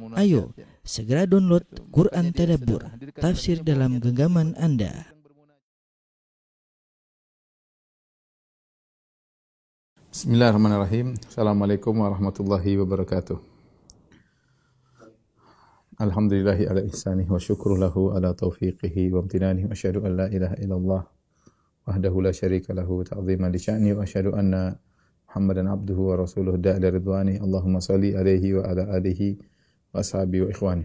Ayo, segera download Quran Tadabbur, tafsir dalam genggaman Anda. Bismillahirrahmanirrahim. Assalamualaikum warahmatullahi wabarakatuh. Alhamdulillahi ala ihsanih wa syukru lahu ala taufiqihi wa amtinanih wa asyhadu an la ilaha illallah wahdahu la syarika lahu ta'ziman li sya'ni wa asyhadu anna Muhammadan abduhu wa rasuluhu da'ila ridwani Allahumma salli alaihi wa ala alihi wa ashabi wa ikhwani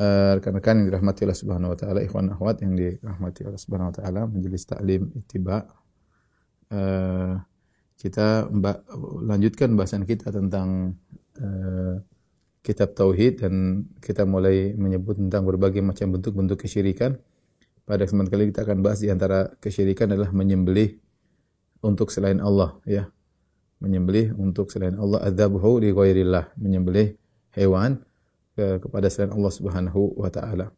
uh, rekan-rekan yang dirahmati Allah Subhanahu wa taala ikhwan akhwat yang dirahmati Allah Subhanahu wa taala majelis taklim ittiba uh, kita lanjutkan bahasan kita tentang uh, kitab tauhid dan kita mulai menyebut tentang berbagai macam bentuk-bentuk kesyirikan. Pada kesempatan kali kita akan bahas di antara kesyirikan adalah menyembelih untuk selain Allah ya. Menyembelih untuk selain Allah adzabhu li ghairillah, menyembelih hewan ke, kepada selain Allah Subhanahu wa taala.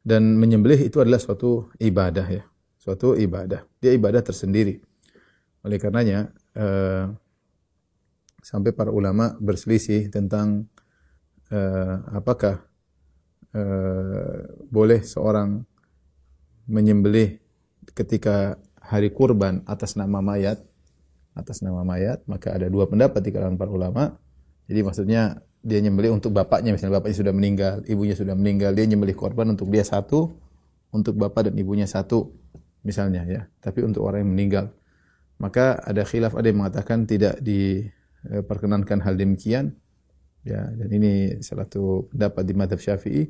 Dan menyembelih itu adalah suatu ibadah ya, suatu ibadah. Dia ibadah tersendiri. Oleh karenanya eh, sampai para ulama berselisih tentang uh, apakah uh, boleh seorang menyembelih ketika hari kurban atas nama mayat atas nama mayat maka ada dua pendapat di kalangan para ulama jadi maksudnya dia nyembelih untuk bapaknya. Misalnya bapaknya sudah meninggal ibunya sudah meninggal dia nyembelih korban untuk dia satu untuk bapak dan ibunya satu misalnya ya. Tapi untuk orang yang meninggal. Maka ada khilaf ada yang mengatakan tidak diperkenankan hal demikian ya. Dan ini salah satu pendapat di madhab syafi'i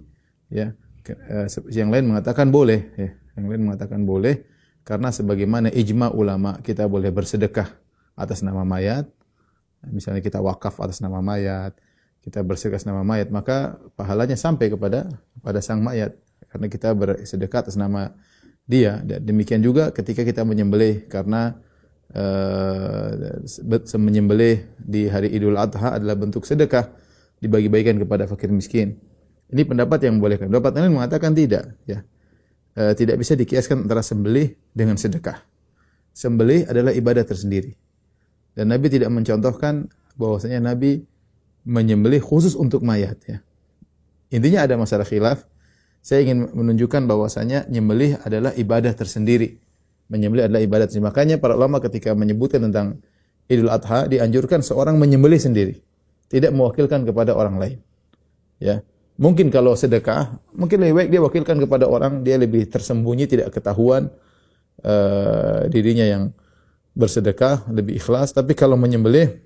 ya. Eh, yang lain mengatakan boleh ya. Yang lain mengatakan boleh karena sebagaimana ijma ulama kita boleh bersedekah atas nama mayat. Misalnya kita wakaf atas nama mayat kita bersedekah nama mayat maka pahalanya sampai kepada kepada sang mayat karena kita bersedekah atas nama dia dan demikian juga ketika kita menyembelih karena uh, menyembelih di hari Idul Adha adalah bentuk sedekah dibagi-bagikan kepada fakir miskin. Ini pendapat yang membolehkan. Pendapat lain mengatakan tidak, ya. E, tidak bisa dikiaskan antara sembelih dengan sedekah. Sembelih adalah ibadah tersendiri. Dan Nabi tidak mencontohkan bahwasanya Nabi menyembelih khusus untuk mayat, ya. Intinya ada masalah khilaf. Saya ingin menunjukkan bahwasanya nyembelih adalah ibadah tersendiri. Menyembelih adalah ibadah tersendiri. Makanya para ulama ketika menyebutkan tentang Idul Adha dianjurkan seorang menyembelih sendiri tidak mewakilkan kepada orang lain. Ya. Mungkin kalau sedekah, mungkin lebih baik dia wakilkan kepada orang, dia lebih tersembunyi, tidak ketahuan uh, dirinya yang bersedekah, lebih ikhlas. Tapi kalau menyembelih,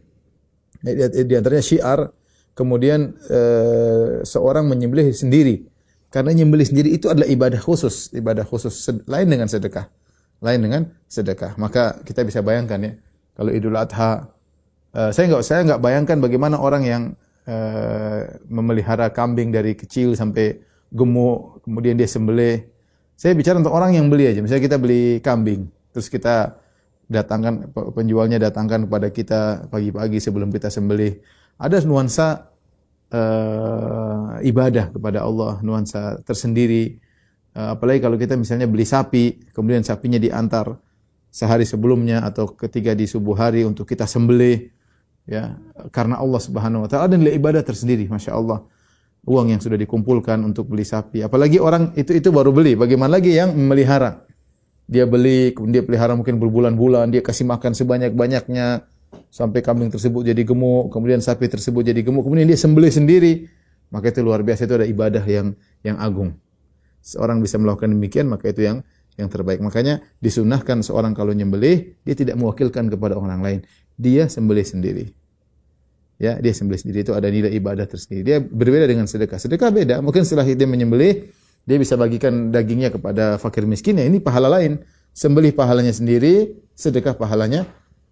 di, antaranya syiar, kemudian uh, seorang menyembelih sendiri. Karena menyembelih sendiri itu adalah ibadah khusus, ibadah khusus lain dengan sedekah. Lain dengan sedekah. Maka kita bisa bayangkan ya, kalau Idul Adha Uh, saya nggak saya nggak bayangkan bagaimana orang yang uh, memelihara kambing dari kecil sampai gemuk, kemudian dia sembelih. Saya bicara untuk orang yang beli aja. Misalnya kita beli kambing, terus kita datangkan penjualnya datangkan kepada kita pagi-pagi sebelum kita sembelih. Ada nuansa uh, ibadah kepada Allah, nuansa tersendiri. Uh, apalagi kalau kita misalnya beli sapi, kemudian sapinya diantar sehari sebelumnya atau ketika di subuh hari untuk kita sembelih ya karena Allah Subhanahu wa taala dan ibadah tersendiri Masya Allah uang yang sudah dikumpulkan untuk beli sapi apalagi orang itu itu baru beli bagaimana lagi yang memelihara dia beli dia pelihara mungkin berbulan-bulan dia kasih makan sebanyak-banyaknya sampai kambing tersebut jadi gemuk kemudian sapi tersebut jadi gemuk kemudian dia sembelih sendiri maka itu luar biasa itu ada ibadah yang yang agung seorang bisa melakukan demikian maka itu yang yang terbaik. Makanya disunahkan seorang kalau nyembelih, dia tidak mewakilkan kepada orang lain. Dia sembelih sendiri. Ya, dia sembelih sendiri itu ada nilai ibadah tersendiri. Dia berbeda dengan sedekah. Sedekah beda. Mungkin setelah dia menyembelih, dia bisa bagikan dagingnya kepada fakir miskin. Ya, ini pahala lain. Sembelih pahalanya sendiri, sedekah pahalanya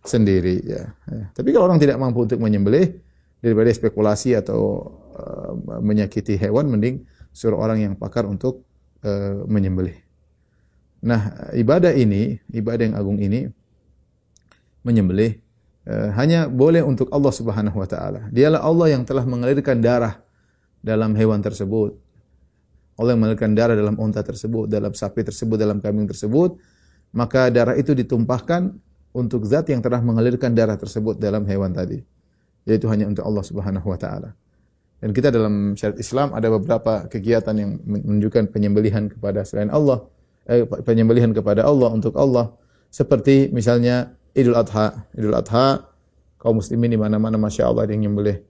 sendiri. Ya. ya. Tapi kalau orang tidak mampu untuk menyembelih, daripada spekulasi atau uh, menyakiti hewan, mending suruh orang yang pakar untuk uh, menyembelih. Nah, ibadah ini, ibadah yang agung ini menyembelih uh, hanya boleh untuk Allah Subhanahu wa taala. Dialah Allah yang telah mengalirkan darah dalam hewan tersebut. Allah mengalirkan darah dalam unta tersebut, dalam sapi tersebut, dalam kambing tersebut, maka darah itu ditumpahkan untuk zat yang telah mengalirkan darah tersebut dalam hewan tadi. Yaitu hanya untuk Allah Subhanahu wa taala. Dan kita dalam syariat Islam ada beberapa kegiatan yang menunjukkan penyembelihan kepada selain Allah, eh, penyembelihan kepada Allah untuk Allah. Seperti misalnya Idul Adha. Idul Adha, kaum muslimin di mana-mana Masya Allah ada yang menyembelih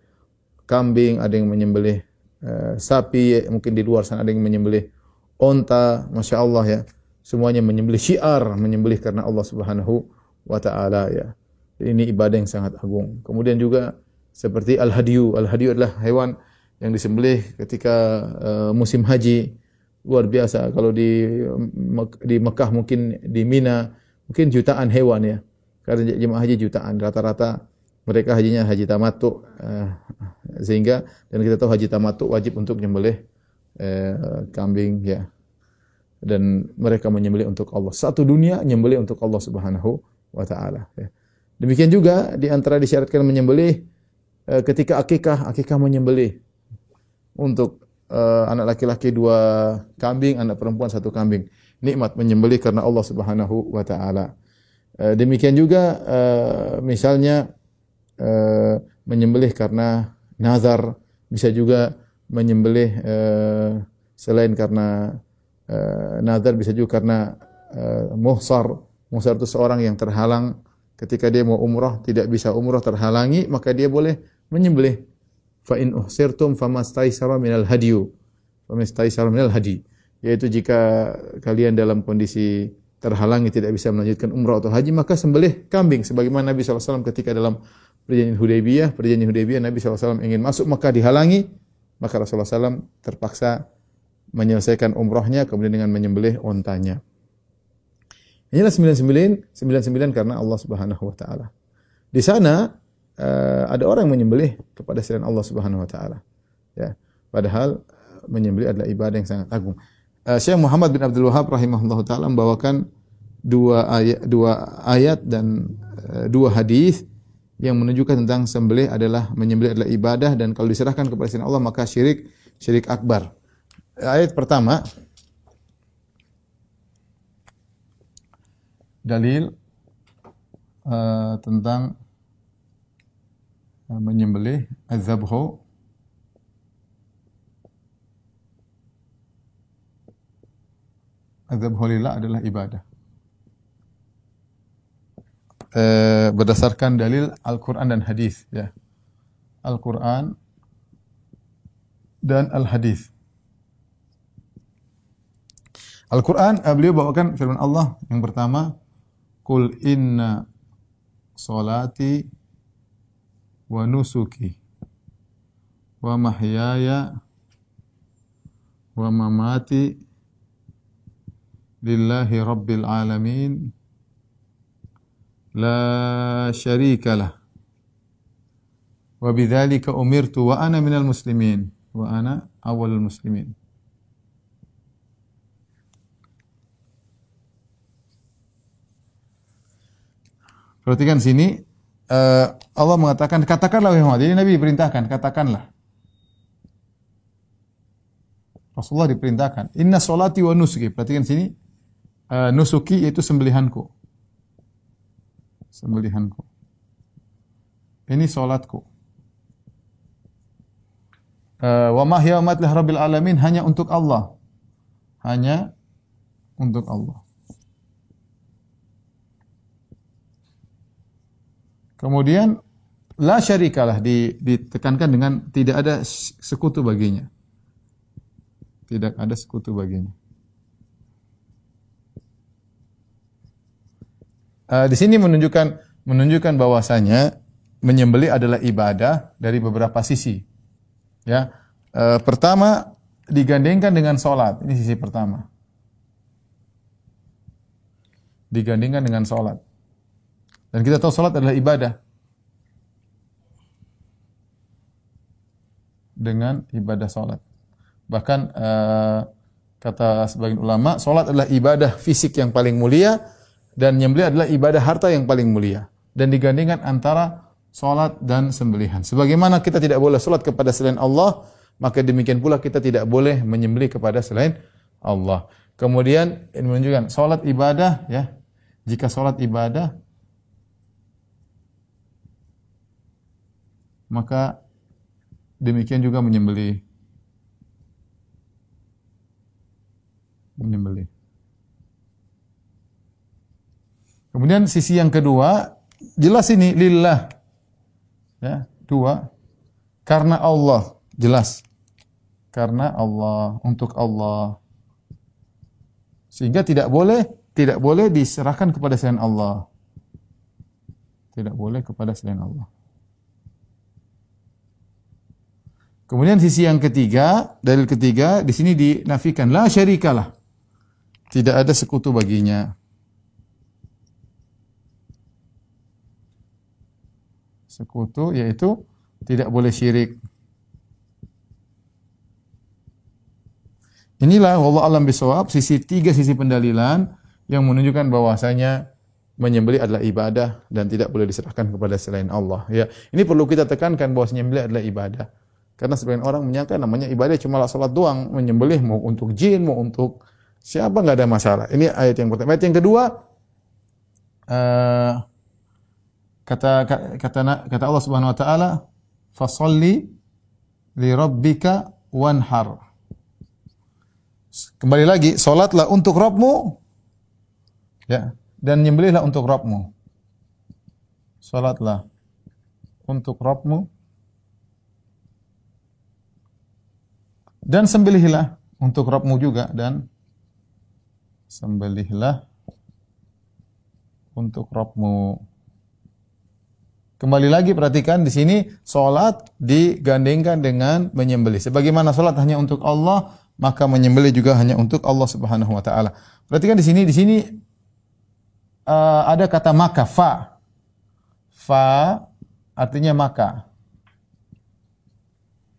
kambing, ada yang menyembelih eh, sapi, mungkin di luar sana ada yang menyembelih onta, Masya Allah ya. Semuanya menyembelih syiar, menyembelih karena Allah subhanahu wa ta'ala ya. Ini ibadah yang sangat agung. Kemudian juga seperti al-hadiyu. Al-hadiyu adalah hewan yang disembelih ketika uh, musim haji. Luar biasa kalau di di Mekah mungkin di Mina mungkin jutaan hewan ya. Karena jemaah haji jutaan rata-rata mereka hajinya haji tamattu uh, sehingga dan kita tahu haji tamattu wajib untuk menyembelih uh, kambing ya. Dan mereka menyembelih untuk Allah. Satu dunia menyembelih untuk Allah Subhanahu wa taala ya. Demikian juga di antara disyaratkan menyembelih Eh, ketika akikah, akikah menyembelih untuk uh, anak laki-laki dua kambing, anak perempuan satu kambing. Nikmat menyembelih karena Allah Subhanahu wa taala. Uh, demikian juga uh, misalnya uh, menyembelih karena nazar, bisa juga menyembelih uh, selain karena uh, nazar bisa juga karena uh, muhsar. Muhsar itu seorang yang terhalang. Ketika dia mau umrah tidak bisa umrah terhalangi maka dia boleh menyembelih. Fa in uhsirtum famastaisara minal hadiyu. Famastaisara minal hadi. Yaitu jika kalian dalam kondisi terhalangi tidak bisa melanjutkan umrah atau haji maka sembelih kambing. Sebagaimana Nabi SAW ketika dalam perjanjian Hudaybiyah perjanjian Hudaybiyah Nabi SAW ingin masuk maka dihalangi maka Rasulullah SAW terpaksa menyelesaikan umrahnya kemudian dengan menyembelih ontanya Inilah 99 99 karena Allah Subhanahu wa taala. Di sana uh, ada orang yang menyembelih kepada selain Allah Subhanahu wa taala. Ya. Padahal uh, menyembelih adalah ibadah yang sangat agung. Uh, Syekh Muhammad bin Abdul Wahab rahimahullah taala membawakan dua ayat dua ayat dan uh, dua hadis yang menunjukkan tentang sembelih adalah menyembelih adalah ibadah dan kalau diserahkan kepada selain Allah maka syirik syirik akbar. Ayat pertama dalil uh, tentang uh, menyembelih azabhu azabhu lillah adalah ibadah. Uh, berdasarkan dalil Al-Quran dan hadis ya. Al-Quran dan Al-Hadis. Al-Quran, beliau bawakan firman Allah yang pertama, Qul inna salati wa nusuki wa mahyaya wa mamati lillahi rabbil alamin la syarika lah wa bidzalika umirtu wa ana minal muslimin wa ana awwalul muslimin Perhatikan sini uh, Allah mengatakan katakanlah wahai Muhammad. Jadi Nabi diperintahkan katakanlah. Rasulullah diperintahkan, "Inna solati wa nusuki." Perhatikan sini uh, nusuki yaitu sembelihanku. Sembelihanku. Ini solatku. Uh, wa mahya wa rabbil alamin hanya untuk Allah. Hanya untuk Allah. Kemudian la syarikalah ditekankan dengan tidak ada sekutu baginya. Tidak ada sekutu baginya. Uh, di sini menunjukkan menunjukkan bahwasanya menyembelih adalah ibadah dari beberapa sisi. Ya, uh, pertama digandengkan dengan sholat. Ini sisi pertama. Digandengkan dengan sholat. Dan kita tahu salat adalah ibadah. Dengan ibadah salat. Bahkan uh, kata sebagian ulama, salat adalah ibadah fisik yang paling mulia dan nyembelih adalah ibadah harta yang paling mulia. Dan digandingkan antara salat dan sembelihan. Sebagaimana kita tidak boleh salat kepada selain Allah, maka demikian pula kita tidak boleh menyembelih kepada selain Allah. Kemudian ini menunjukkan salat ibadah ya. Jika salat ibadah maka demikian juga menyembelih. Menyembelih. Kemudian sisi yang kedua, jelas ini lillah. Ya, dua. Karena Allah, jelas. Karena Allah, untuk Allah. Sehingga tidak boleh tidak boleh diserahkan kepada selain Allah. Tidak boleh kepada selain Allah. Kemudian sisi yang ketiga, dalil ketiga di sini dinafikan la syarikalah. Tidak ada sekutu baginya. Sekutu yaitu tidak boleh syirik. Inilah wallah alam bisawab sisi tiga sisi pendalilan yang menunjukkan bahwasanya menyembelih adalah ibadah dan tidak boleh diserahkan kepada selain Allah. Ya, ini perlu kita tekankan bahwa menyembelih adalah ibadah. Karena sebagian orang menyangka namanya ibadah cuma salat doang, menyembelih mau untuk jin, mau untuk siapa nggak ada masalah. Ini ayat yang pertama. Ayat yang kedua uh, kata kata kata Allah Subhanahu wa taala, "Fasholli li rabbika wanhar." Kembali lagi, salatlah untuk Rabbmu ya, dan nyembelihlah untuk Rabbmu. Salatlah untuk Rabbmu dan sembelihlah untuk Rabbmu juga dan sembelihlah untuk Rabbmu. Kembali lagi perhatikan di sini salat digandengkan dengan menyembelih. Sebagaimana salat hanya untuk Allah, maka menyembelih juga hanya untuk Allah Subhanahu wa taala. Perhatikan di sini di sini uh, ada kata maka fa. Fa artinya maka.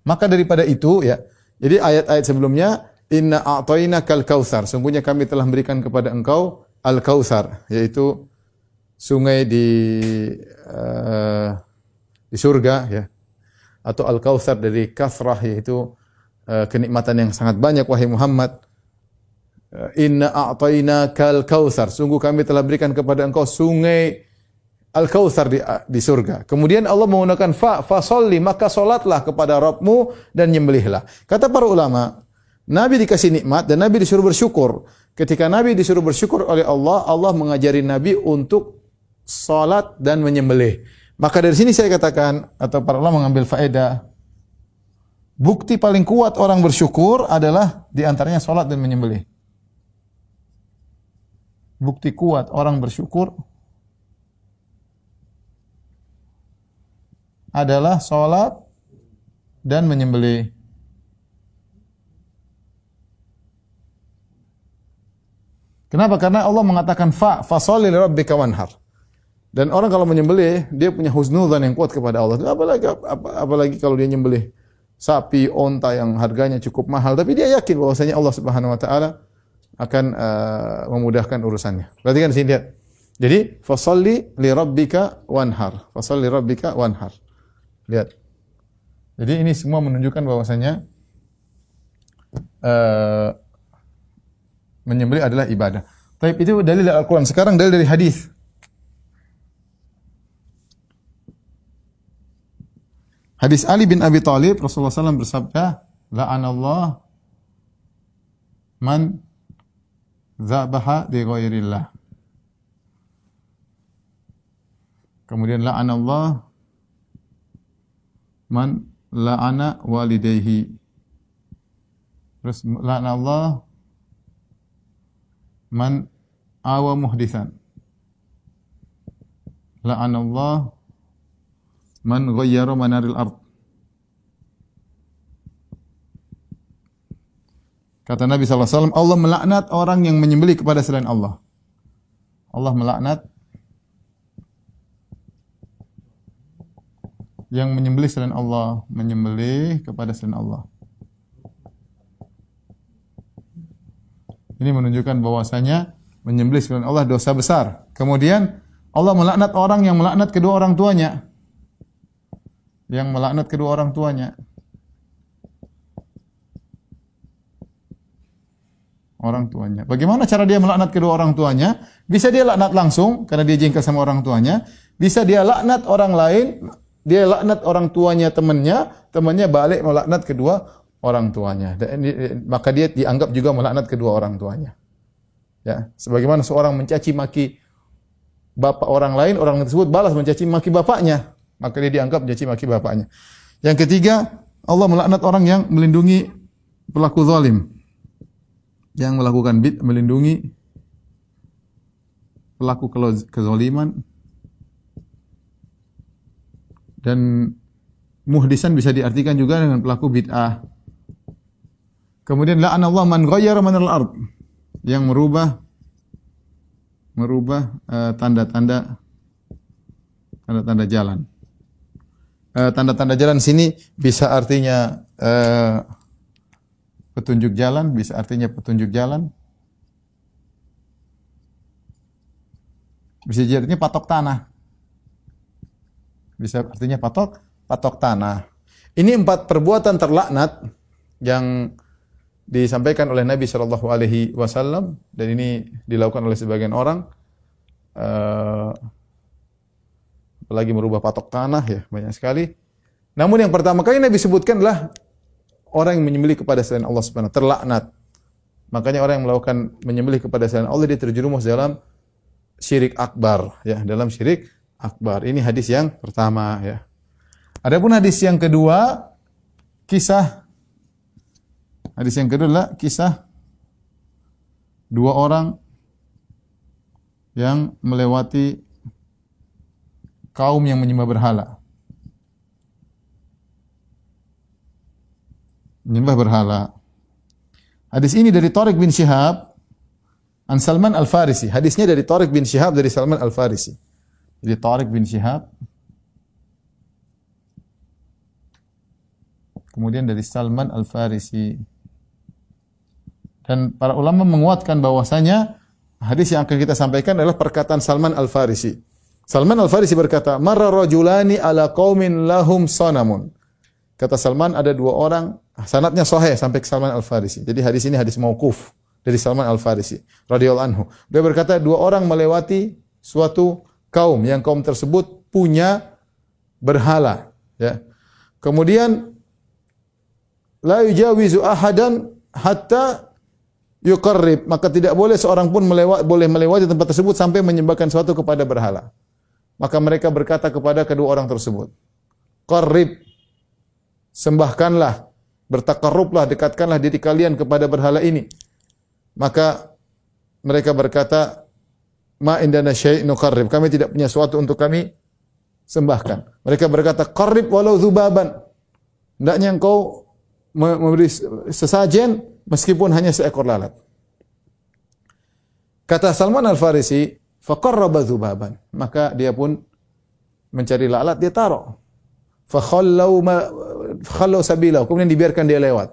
Maka daripada itu ya. Jadi ayat-ayat sebelumnya inna a'tainakal kautsar. Sungguhnya kami telah memberikan kepada engkau al kautsar yaitu sungai di uh, di surga ya. Atau al kautsar dari kasrah yaitu uh, kenikmatan yang sangat banyak wahai Muhammad. Eh, inna a'tainakal kautsar sungguh kami telah berikan kepada engkau sungai al kautsar di di surga. Kemudian Allah menggunakan fa fasolli maka solatlah kepada Rabbmu dan nyembelihlah kata para ulama Nabi dikasih nikmat dan Nabi disuruh bersyukur. Ketika Nabi disuruh bersyukur oleh Allah Allah mengajari Nabi untuk salat dan menyembelih. Maka dari sini saya katakan atau para ulama mengambil faedah bukti paling kuat orang bersyukur adalah di antaranya salat dan menyembelih. Bukti kuat orang bersyukur adalah salat dan menyembelih. Kenapa? Karena Allah mengatakan fa fasolli li rabbika wanhar. Dan orang kalau menyembelih, dia punya husnudzan yang kuat kepada Allah. Apalagi ap, apalagi kalau dia nyembelih sapi, onta yang harganya cukup mahal, tapi dia yakin bahwasanya Allah Subhanahu wa taala akan uh, memudahkan urusannya. Berarti kan di sini lihat. Jadi, fasalli li rabbika wanhar. Fasalli li rabbika wanhar. Lihat. Jadi ini semua menunjukkan bahwasanya uh, menyembelih adalah ibadah. Tapi itu dalil Al-Quran. Sekarang dalil dari hadis. Hadis Ali bin Abi Thalib Rasulullah SAW bersabda, "La'anallah man zabaha di ghairillah." Kemudian la'anallah man la'ana walidayhi. Terus la'anallah man awa muhdisan. La'anallah man ghayyara manaril ard. Kata Nabi SAW, Allah melaknat orang yang menyembelih kepada selain Allah. Allah melaknat yang menyembelih selain Allah, menyembelih kepada selain Allah. Ini menunjukkan bahwasanya menyembelih selain Allah dosa besar. Kemudian Allah melaknat orang yang melaknat kedua orang tuanya yang melaknat kedua orang tuanya. Orang tuanya. Bagaimana cara dia melaknat kedua orang tuanya? Bisa dia laknat langsung karena dia jengkel sama orang tuanya. Bisa dia laknat orang lain dia laknat orang tuanya temannya, temannya balik melaknat kedua orang tuanya. Dan maka dia dianggap juga melaknat kedua orang tuanya. Ya, sebagaimana seorang mencaci maki bapak orang lain, orang tersebut balas mencaci maki bapaknya, maka dia dianggap mencaci maki bapaknya. Yang ketiga, Allah melaknat orang yang melindungi pelaku zalim. Yang melakukan bid melindungi pelaku kezaliman dan muhdisan bisa diartikan juga dengan pelaku bid'ah. Kemudian la'an Allah man ghayyara man al-ard yang merubah merubah eh, tanda-tanda uh, tanda-tanda jalan. Eh, tanda-tanda uh, jalan sini bisa artinya uh, petunjuk jalan, bisa artinya petunjuk jalan. Bisa jadi artinya patok tanah. Bisa artinya patok, patok tanah. Ini empat perbuatan terlaknat yang disampaikan oleh Nabi Shallallahu Alaihi Wasallam dan ini dilakukan oleh sebagian orang. Uh, apalagi merubah patok tanah ya banyak sekali. Namun yang pertama kali Nabi sebutkan adalah orang yang menyembelih kepada selain Allah Subhanahu terlaknat. Makanya orang yang melakukan menyembelih kepada selain Allah dia terjerumus dalam syirik akbar ya, dalam syirik akbar. Ini hadis yang pertama ya. Adapun hadis yang kedua kisah hadis yang kedua adalah kisah dua orang yang melewati kaum yang menyembah berhala. Menyembah berhala. Hadis ini dari Tariq bin Syihab an Salman Al-Farisi. Hadisnya dari Tariq bin Syihab dari Salman Al-Farisi. Jadi Tariq bin Syihab kemudian dari Salman Al-Farisi. Dan para ulama menguatkan bahwasanya hadis yang akan kita sampaikan adalah perkataan Salman Al-Farisi. Salman Al-Farisi berkata, "Marra rajulani ala qaumin lahum sanamun." Kata Salman ada dua orang, sanatnya sahih sampai ke Salman Al-Farisi. Jadi hadis ini hadis mauquf dari Salman Al-Farisi radhiyallahu anhu. Dia berkata dua orang melewati suatu kaum yang kaum tersebut punya berhala ya. Kemudian la yujawizu ahadan hatta yuqarrib maka tidak boleh seorang pun melewat boleh melewati tempat tersebut sampai menyembahkan sesuatu kepada berhala. Maka mereka berkata kepada kedua orang tersebut, "Qarrib sembahkanlah, bertakarrublah, dekatkanlah diri kalian kepada berhala ini." Maka mereka berkata, ma indana syai' nuqarrib. Kami tidak punya sesuatu untuk kami sembahkan. Mereka berkata, qarrib walau zubaban. Hendaknya engkau memberi sesajen meskipun hanya seekor lalat. Kata Salman Al-Farisi, faqarraba zubaban. Maka dia pun mencari lalat, dia taruh. Fakhallau ma khallau sabilahu. Kemudian dibiarkan dia lewat.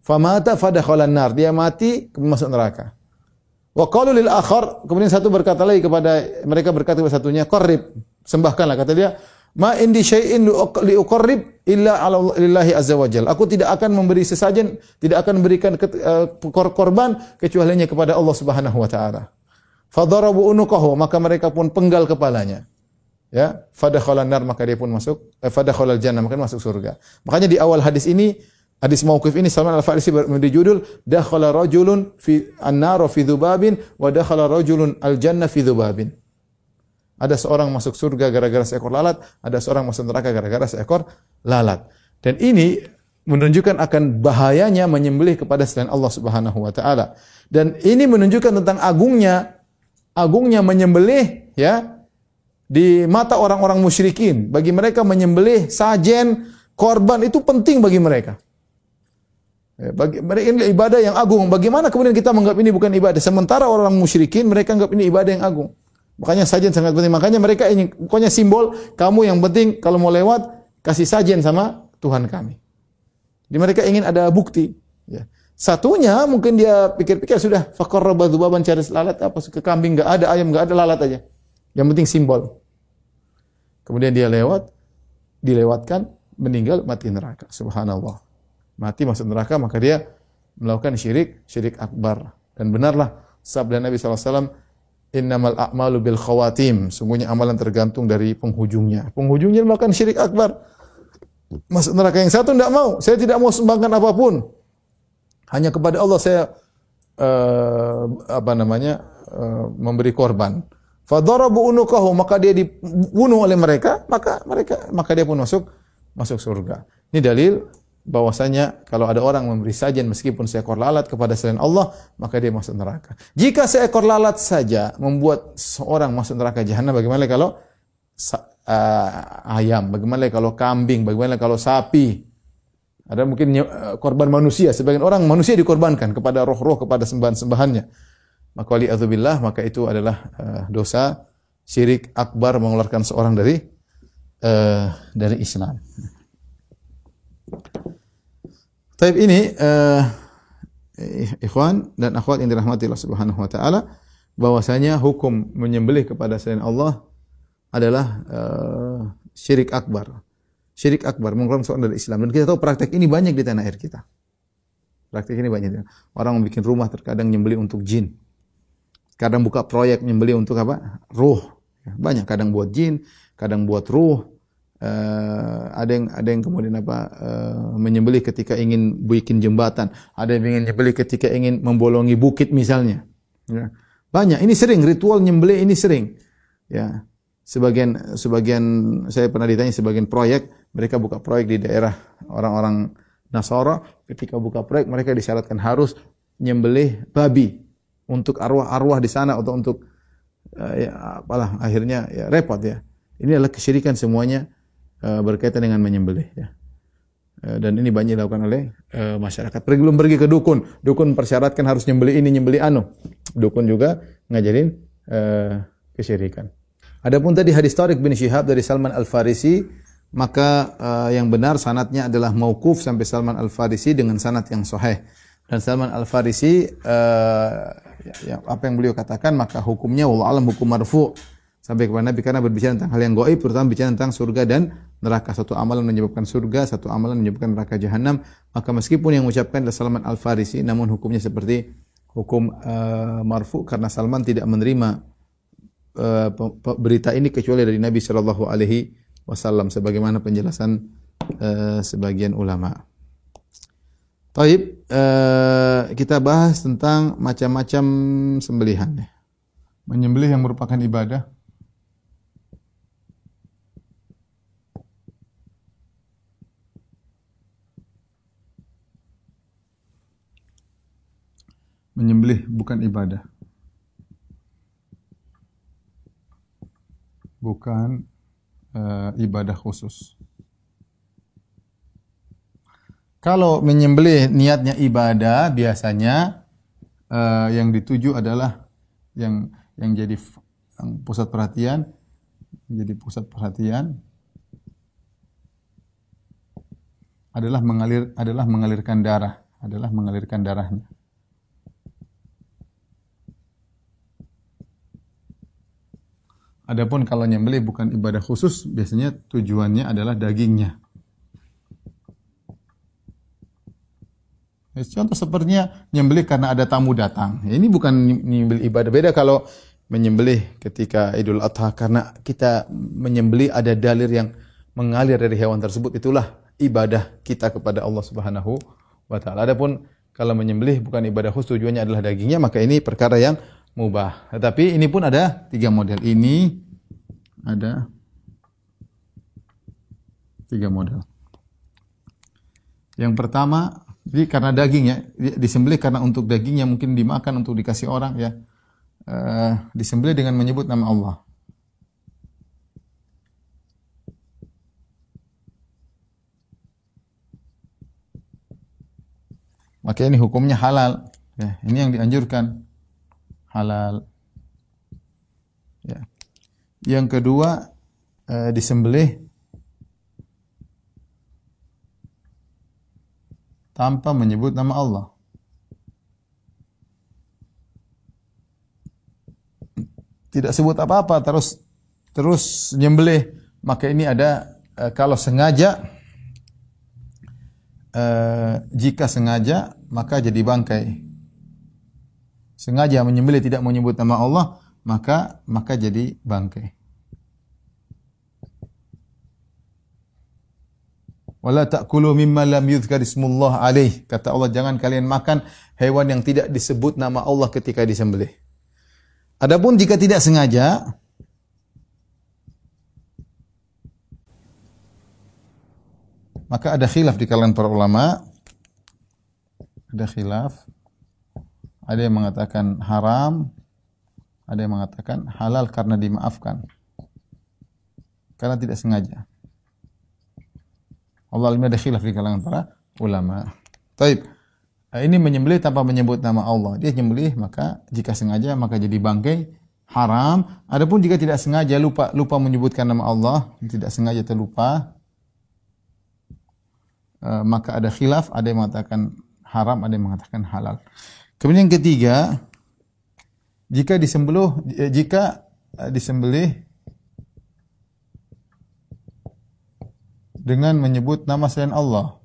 Famata fadakhalan nar. Dia mati, masuk neraka. Wa qalu lil akhar, kemudian satu berkata lagi kepada mereka berkata kepada satunya, "Qarrib." Sembahkanlah kata dia, "Ma indi syai'in li uqarrib illa ala lillahi azza wajal." Aku tidak akan memberi sesajen, tidak akan memberikan uh, korban kecuali hanya kepada Allah Subhanahu wa taala. Fadarabu unuqahu, maka mereka pun penggal kepalanya. Ya, fadakhala nar maka dia pun masuk, eh, fadakhala jannah maka dia masuk surga. Makanya di awal hadis ini Hadis mauqif ini Salman Al-Farisi memberi judul dakhala rajulun fi an-nar fi dhubabin wa dakhala rajulun al-jannah fi dhubabin. Ada seorang masuk surga gara-gara seekor lalat, ada seorang masuk neraka gara-gara seekor lalat. Dan ini menunjukkan akan bahayanya menyembelih kepada selain Allah Subhanahu wa taala. Dan ini menunjukkan tentang agungnya agungnya menyembelih ya di mata orang-orang musyrikin. Bagi mereka menyembelih sajen, korban itu penting bagi mereka. Ya, bagi, mereka ini ibadah yang agung. Bagaimana kemudian kita menganggap ini bukan ibadah? Sementara orang musyrikin mereka anggap ini ibadah yang agung. Makanya sajian sangat penting. Makanya mereka ingin, pokoknya simbol kamu yang penting kalau mau lewat kasih sajian sama Tuhan kami. Jadi mereka ingin ada bukti. Ya. Satunya mungkin dia pikir-pikir sudah fakor baban cari lalat apa ke kambing nggak ada ayam nggak ada lalat aja. Yang penting simbol. Kemudian dia lewat, dilewatkan, meninggal mati neraka. Subhanallah mati masuk neraka maka dia melakukan syirik syirik akbar dan benarlah sabda Nabi SAW innamal a'malu bil khawatim. Sungguhnya amalan tergantung dari penghujungnya. Penghujungnya melakukan syirik akbar. Masuk neraka yang satu tidak mau. Saya tidak mau sumbangkan apa pun. Hanya kepada Allah saya uh, apa namanya uh, memberi korban. Fadarabu unukahu maka dia dibunuh oleh mereka, maka mereka maka dia pun masuk masuk surga. Ini dalil bahwasanya kalau ada orang memberi sajian meskipun seekor lalat kepada selain Allah, maka dia masuk neraka. Jika seekor lalat saja membuat seorang masuk neraka jahanam, bagaimana kalau uh, ayam, bagaimana kalau kambing, bagaimana kalau sapi? Ada mungkin uh, korban manusia, sebagian orang manusia dikorbankan kepada roh-roh, kepada sembahan-sembahannya maka wali billah maka itu adalah uh, dosa syirik akbar mengeluarkan seorang dari uh, dari Islam. Taib ini uh, ikhwan dan akhwat yang dirahmati Allah Subhanahu wa taala bahwasanya hukum menyembelih kepada selain Allah adalah uh, syirik akbar. Syirik akbar mengeluarkan seorang dari Islam dan kita tahu praktek ini banyak di tanah air kita. Praktek ini banyak. Orang membuat rumah terkadang nyembelih untuk jin kadang buka proyek nyembeli untuk apa? Ruh. Ya, banyak kadang buat jin, kadang buat ruh. Uh, ada yang ada yang kemudian apa uh, menyembelih ketika ingin bikin jembatan, ada yang ingin menyembelih ketika ingin membolongi bukit misalnya. Ya. Banyak. Ini sering ritual nyembelih ini sering. Ya. Sebagian sebagian saya pernah ditanya sebagian proyek mereka buka proyek di daerah orang-orang Nasara ketika buka proyek mereka disyaratkan harus nyembelih babi untuk arwah-arwah di sana atau untuk uh, ya apalah akhirnya ya repot ya. Ini adalah kesyirikan semuanya uh, berkaitan dengan menyembelih ya. Uh, dan ini banyak dilakukan oleh uh, masyarakat. Pergi belum pergi ke dukun, dukun persyaratkan harus nyembelih ini, nyembelih anu. Dukun juga ngajarin uh, kesyirikan. Adapun tadi hadis Tariq bin Syihab dari Salman Al-Farisi, maka uh, yang benar sanatnya adalah mauquf sampai Salman Al-Farisi dengan sanat yang sahih. Dan Salman Al-Farisi uh, ya, apa yang beliau katakan maka hukumnya wallah alam hukum marfu sampai kepada Nabi. Karena berbicara tentang hal yang gaib terutama bicara tentang surga dan neraka. Satu amalan menyebabkan surga satu amalan menyebabkan neraka jahanam. Maka meskipun yang mengucapkan adalah Salman Al Farisi namun hukumnya seperti hukum uh, marfu karena Salman tidak menerima uh, berita ini kecuali dari Nabi Shallallahu Alaihi Wasallam sebagaimana penjelasan uh, sebagian ulama. Taib, uh, kita bahas tentang macam-macam sembelihan. Menyembelih yang merupakan ibadah. Menyembelih bukan ibadah. Bukan uh, ibadah khusus. Kalau menyembelih niatnya ibadah, biasanya uh, yang dituju adalah yang yang jadi yang pusat perhatian, jadi pusat perhatian adalah mengalir adalah mengalirkan darah, adalah mengalirkan darahnya. Adapun kalau nyembelih bukan ibadah khusus, biasanya tujuannya adalah dagingnya. Contoh sepertinya nyembelih karena ada tamu datang. Ini bukan nyembelih ibadah. Beda kalau menyembelih ketika Idul Adha karena kita menyembelih ada dalil yang mengalir dari hewan tersebut itulah ibadah kita kepada Allah Subhanahu wa taala. Adapun kalau menyembelih bukan ibadah khusus tujuannya adalah dagingnya maka ini perkara yang mubah. Tetapi ini pun ada tiga model. Ini ada tiga model. Yang pertama jadi karena dagingnya disembelih karena untuk dagingnya mungkin dimakan untuk dikasih orang ya. Uh, disembelih dengan menyebut nama Allah. Maka ini hukumnya halal. Ya, ini yang dianjurkan halal. Ya. Yang kedua uh, disembelih tanpa menyebut nama Allah. Tidak sebut apa-apa terus terus nyembelih. Maka ini ada e, kalau sengaja e, jika sengaja maka jadi bangkai. Sengaja menyembelih tidak menyebut nama Allah maka maka jadi bangkai. Wala ta'kulu mimma lam yuzkar ismullah alaih. Kata Allah, jangan kalian makan hewan yang tidak disebut nama Allah ketika disembelih. Adapun jika tidak sengaja, maka ada khilaf di kalangan para ulama. Ada khilaf. Ada yang mengatakan haram, ada yang mengatakan halal karena dimaafkan. Karena tidak sengaja. Allah alim ada khilaf di kalangan para ulama. Taib. Eh, ini menyembelih tanpa menyebut nama Allah. Dia menyembelih maka jika sengaja maka jadi bangkai haram. Adapun jika tidak sengaja lupa lupa menyebutkan nama Allah, tidak sengaja terlupa uh, maka ada khilaf, ada yang mengatakan haram, ada yang mengatakan halal. Kemudian yang ketiga, jika disembelih eh, jika disembelih dengan menyebut nama selain Allah.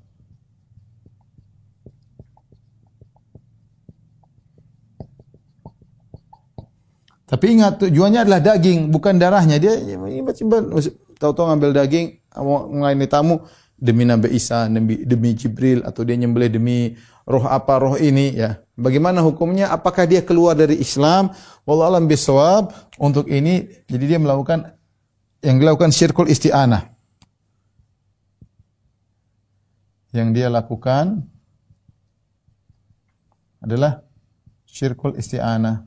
Tapi ingat tujuannya adalah daging, bukan darahnya. Dia tiba-tiba tahu-tahu ngambil daging, mau melayani tamu demi Nabi Isa, demi, demi Jibril atau dia nyembelih demi roh apa roh ini ya. Bagaimana hukumnya? Apakah dia keluar dari Islam? Wallahu alam bisawab. Untuk ini jadi dia melakukan yang dilakukan syirkul isti'anah. yang dia lakukan adalah syirkul isti'anah.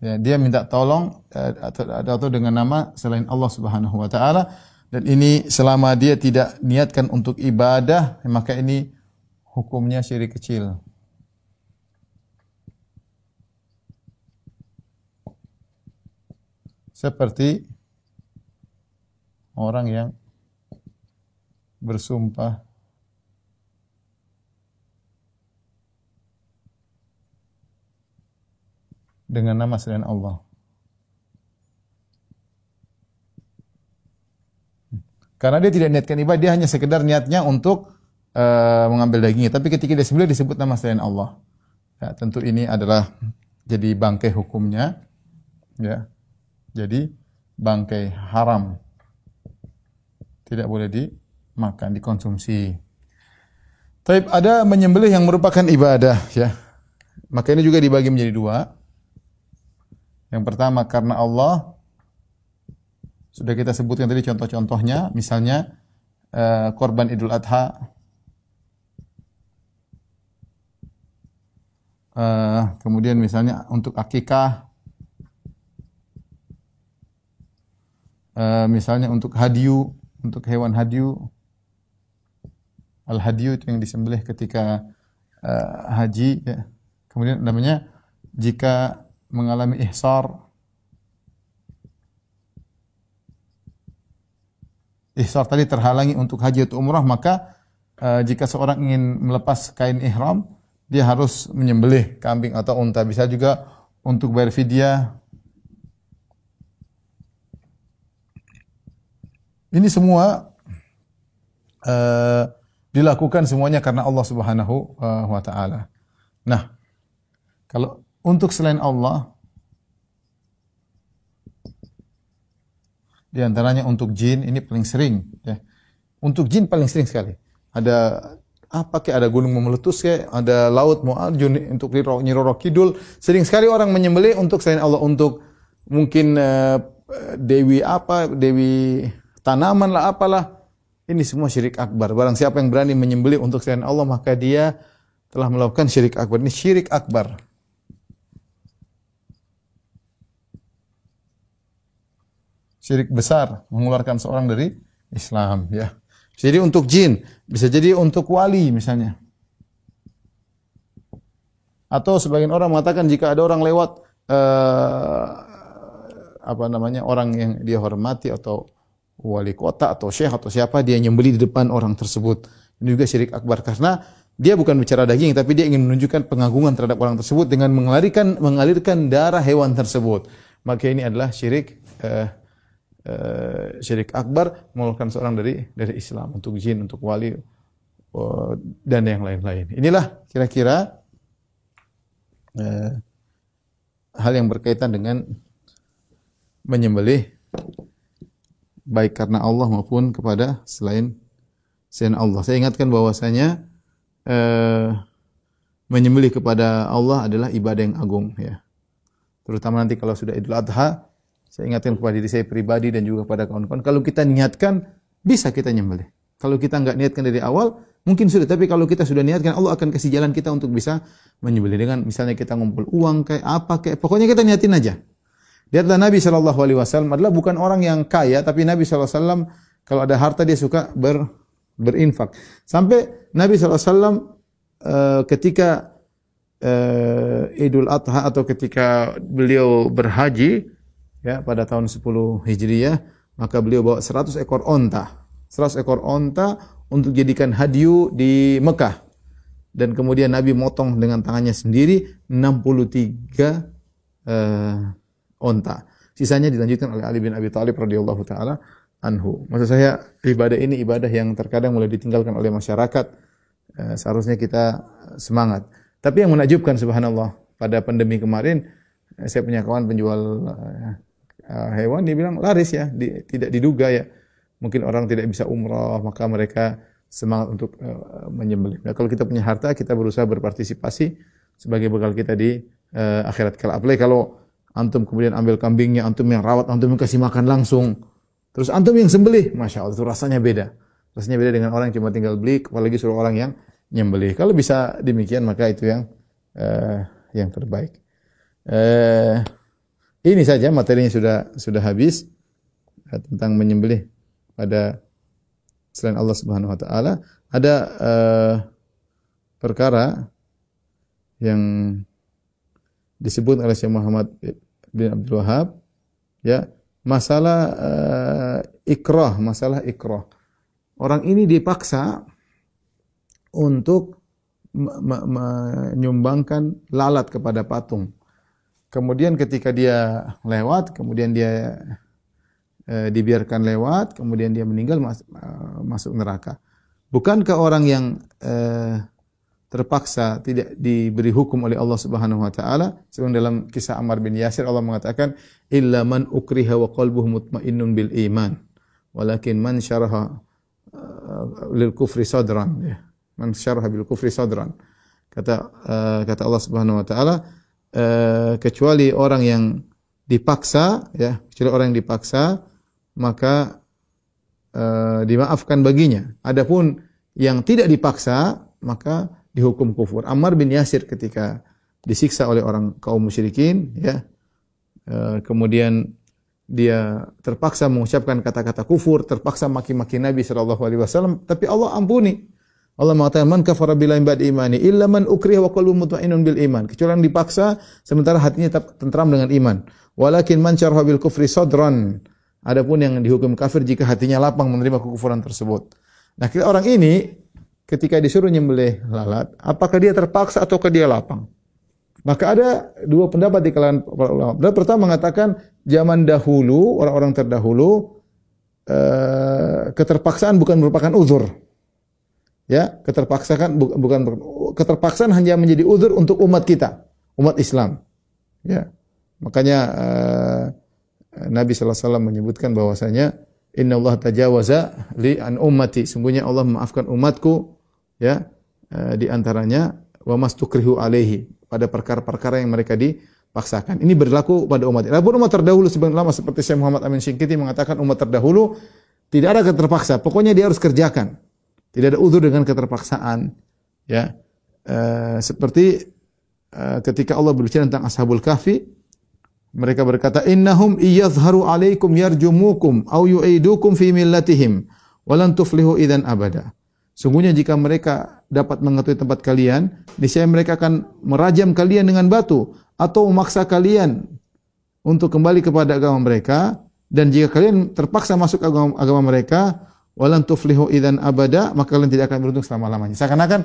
Ya, dia minta tolong eh, atau, atau dengan nama selain Allah Subhanahu wa taala dan ini selama dia tidak niatkan untuk ibadah maka ini hukumnya syirik kecil. Seperti orang yang bersumpah dengan nama selain Allah. Karena dia tidak niatkan ibadah, dia hanya sekedar niatnya untuk uh, mengambil dagingnya. Tapi ketika dia sembelih disebut nama selain Allah. Ya, tentu ini adalah jadi bangkai hukumnya. Ya. Jadi bangkai haram. Tidak boleh di makan, dikonsumsi. Tapi ada menyembelih yang merupakan ibadah, ya. Maka ini juga dibagi menjadi dua. Yang pertama karena Allah sudah kita sebutkan tadi contoh-contohnya, misalnya uh, korban Idul Adha, uh, kemudian misalnya untuk akikah, uh, misalnya untuk hadiu, untuk hewan hadiu, al-hadyu itu yang disembelih ketika uh, haji ya. Kemudian namanya jika mengalami ihsar. Ihsar tadi terhalangi untuk haji atau umrah maka uh, jika seorang ingin melepas kain ihram dia harus menyembelih kambing atau unta bisa juga untuk bayar fidyah ini semua uh, dilakukan semuanya karena Allah Subhanahu uh, wa taala. Nah, kalau untuk selain Allah di antaranya untuk jin ini paling sering ya. Untuk jin paling sering sekali. Ada apa kayak ada gunung meletus kayak ada laut mau untuk Nyiroro Kidul. Sering sekali orang menyembelih untuk selain Allah untuk mungkin uh, dewi apa, dewi tanaman lah apalah ini semua syirik akbar. Barang siapa yang berani menyembelih untuk selain Allah, maka dia telah melakukan syirik akbar. Ini syirik akbar. Syirik besar mengeluarkan seorang dari Islam, ya. Jadi untuk jin, bisa jadi untuk wali misalnya. Atau sebagian orang mengatakan jika ada orang lewat uh, apa namanya orang yang dia hormati atau wali kota atau syekh atau siapa dia nyembeli di depan orang tersebut. Ini juga syirik akbar karena dia bukan bicara daging tapi dia ingin menunjukkan pengagungan terhadap orang tersebut dengan mengalirkan mengalirkan darah hewan tersebut. Maka ini adalah syirik uh, uh, syirik akbar mengeluarkan seorang dari dari Islam untuk jin, untuk wali uh, dan yang lain-lain. Inilah kira-kira uh, hal yang berkaitan dengan menyembelih baik karena Allah maupun kepada selain selain Allah. Saya ingatkan bahwasanya eh, menyembelih kepada Allah adalah ibadah yang agung ya. Terutama nanti kalau sudah Idul Adha, saya ingatkan kepada diri saya pribadi dan juga kepada kawan-kawan, kalau kita niatkan bisa kita nyembelih. Kalau kita nggak niatkan dari awal, mungkin sudah. Tapi kalau kita sudah niatkan, Allah akan kasih jalan kita untuk bisa menyembelih dengan misalnya kita ngumpul uang kayak apa kayak pokoknya kita niatin aja. Lihatlah Nabi Shallallahu Alaihi Wasallam adalah bukan orang yang kaya, tapi Nabi Shallallahu Alaihi Wasallam kalau ada harta dia suka ber, berinfak. Sampai Nabi Shallallahu Alaihi Wasallam uh, ketika uh, Idul Adha atau ketika beliau berhaji ya pada tahun 10 Hijriah, maka beliau bawa 100 ekor onta. 100 ekor onta untuk jadikan hadiu di Mekah. Dan kemudian Nabi motong dengan tangannya sendiri 63 uh, onta. Sisanya dilanjutkan oleh Ali bin Abi Thalib radhiyallahu taala anhu. Maksud saya ibadah ini ibadah yang terkadang mulai ditinggalkan oleh masyarakat. Eh, seharusnya kita semangat. Tapi yang menakjubkan subhanallah pada pandemi kemarin eh, saya punya kawan penjual hewan dia bilang laris ya, di, tidak diduga ya. Mungkin orang tidak bisa umrah maka mereka semangat untuk uh, menyembelih. Nah, kalau kita punya harta kita berusaha berpartisipasi sebagai bekal kita di uh, akhirat kelak. Apalagi kalau antum kemudian ambil kambingnya, antum yang rawat, antum yang kasih makan langsung. Terus antum yang sembelih, masya Allah itu rasanya beda. Rasanya beda dengan orang yang cuma tinggal beli, apalagi suruh orang yang nyembelih. Kalau bisa demikian maka itu yang uh, yang terbaik. Uh, ini saja materinya sudah sudah habis uh, tentang menyembelih pada selain Allah Subhanahu Wa Taala. Ada uh, perkara yang disebut oleh Syekh Muhammad bin Abdul Wahab ya masalah uh, ikrah masalah ikrah orang ini dipaksa untuk menyumbangkan lalat kepada patung kemudian ketika dia lewat kemudian dia uh, dibiarkan lewat kemudian dia meninggal mas, uh, masuk neraka. Bukankah orang yang uh, terpaksa tidak diberi hukum oleh Allah Subhanahu wa taala? Sebagaimana dalam kisah Ammar bin Yasir Allah mengatakan illa man ukriha wa qalbuhu mutmainnun bil iman walakin man syaraha lil kufri sadran. Ya man syaraha bil kufri sadran. Kata uh, kata Allah Subhanahu wa taala uh, kecuali orang yang dipaksa ya kecuali orang yang dipaksa maka uh, dimaafkan baginya adapun yang tidak dipaksa maka dihukum kufur. Ammar bin Yasir ketika disiksa oleh orang kaum musyrikin, ya, e, kemudian dia terpaksa mengucapkan kata-kata kufur, terpaksa maki-maki Nabi Shallallahu Alaihi Wasallam, tapi Allah ampuni. Allah mengatakan man kafara billahi ba'd imani illa man ukriha wa qalbuhu mutmainnun bil iman. Kecuali yang dipaksa sementara hatinya tetap tentram dengan iman. Walakin man syarha bil kufri sadran. Adapun yang dihukum kafir jika hatinya lapang menerima kekufuran tersebut. Nah, kita orang ini ketika disuruh nyembelih lalat, apakah dia terpaksa ataukah dia lapang? Maka ada dua pendapat di kalangan para ulama. Pendapat pertama mengatakan zaman dahulu orang-orang terdahulu eh, keterpaksaan bukan merupakan uzur. Ya, keterpaksaan bukan, bukan keterpaksaan hanya menjadi uzur untuk umat kita, umat Islam. Ya. Makanya eh, Nabi sallallahu alaihi wasallam menyebutkan bahwasanya Inna Allah tajawaza li an ummati. Sungguhnya Allah memaafkan umatku ya e, di antaranya wa mastukrihu alaihi pada perkara-perkara yang mereka dipaksakan. Ini berlaku pada umat. Adapun umat terdahulu sebenarnya lama seperti Syekh Muhammad Amin Syingkiti mengatakan umat terdahulu tidak ada keterpaksa. Pokoknya dia harus kerjakan. Tidak ada uzur dengan keterpaksaan. Ya. E, seperti e, ketika Allah berbicara tentang Ashabul Kahfi, mereka berkata, "Innahum iyadhharu alaikum yarjumukum au yu'idukum fi millatihim, walan tuflihu idan abada." Sungguhnya jika mereka dapat mengetahui tempat kalian, niscaya mereka akan merajam kalian dengan batu atau memaksa kalian untuk kembali kepada agama mereka dan jika kalian terpaksa masuk agama, agama mereka, walan tuflihu idan abada, maka kalian tidak akan beruntung selama-lamanya. Seakan-akan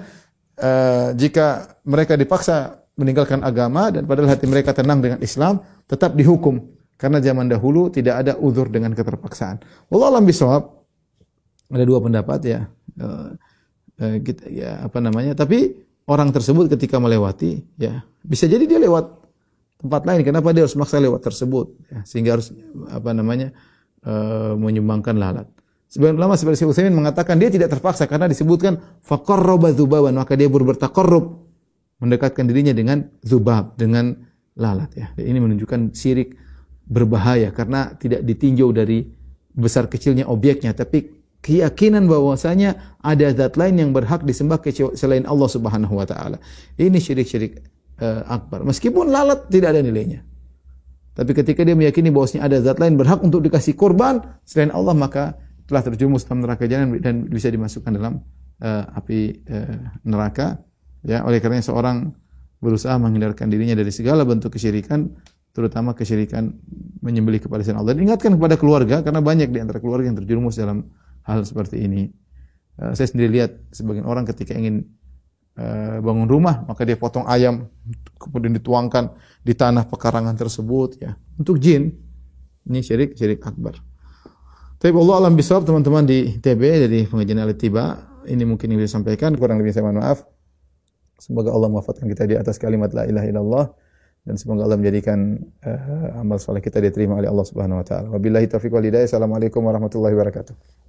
uh, jika mereka dipaksa meninggalkan agama dan padahal hati mereka tenang dengan Islam, tetap dihukum karena zaman dahulu tidak ada uzur dengan keterpaksaan. Wallahu alam bisawab. Ada dua pendapat ya uh, uh, kita, ya apa namanya tapi orang tersebut ketika melewati ya bisa jadi dia lewat tempat lain. Kenapa dia harus maksa lewat tersebut? Ya, sehingga harus apa namanya uh, menyumbangkan lalat. Sebagian ulama seperti Syekh Utsaimin mengatakan dia tidak terpaksa karena disebutkan faqarraba dzubaban maka dia berbertakarrub mendekatkan dirinya dengan zubab dengan lalat ya. Ini menunjukkan syirik berbahaya karena tidak ditinjau dari besar kecilnya objeknya tapi keyakinan bahwasanya ada zat lain yang berhak disembah selain Allah Subhanahu wa taala. Ini syirik-syirik uh, akbar. Meskipun lalat tidak ada nilainya. Tapi ketika dia meyakini bahwasanya ada zat lain berhak untuk dikasih korban selain Allah maka telah terjerumus dalam neraka jahanam dan bisa dimasukkan dalam uh, api uh, neraka. Ya, oleh karena seorang berusaha menghindarkan dirinya dari segala bentuk kesyirikan, terutama kesyirikan menyembelih kepada selain Allah. Dan ingatkan kepada keluarga karena banyak di antara keluarga yang terjerumus dalam hal seperti ini. Uh, saya sendiri lihat sebagian orang ketika ingin uh, bangun rumah, maka dia potong ayam, kemudian dituangkan di tanah pekarangan tersebut, ya untuk jin. Ini syirik syirik akbar. Tapi Allah alam bisawab teman-teman di TB dari pengajian alit tiba ini mungkin yang bisa sampaikan kurang lebih saya mohon maaf. Semoga Allah mewafatkan kita di atas kalimat la ilaha illallah dan semoga Allah menjadikan uh, amal soleh kita diterima oleh Allah Subhanahu wa taala. Wabillahi taufiq wal hidayah. Assalamualaikum warahmatullahi wabarakatuh.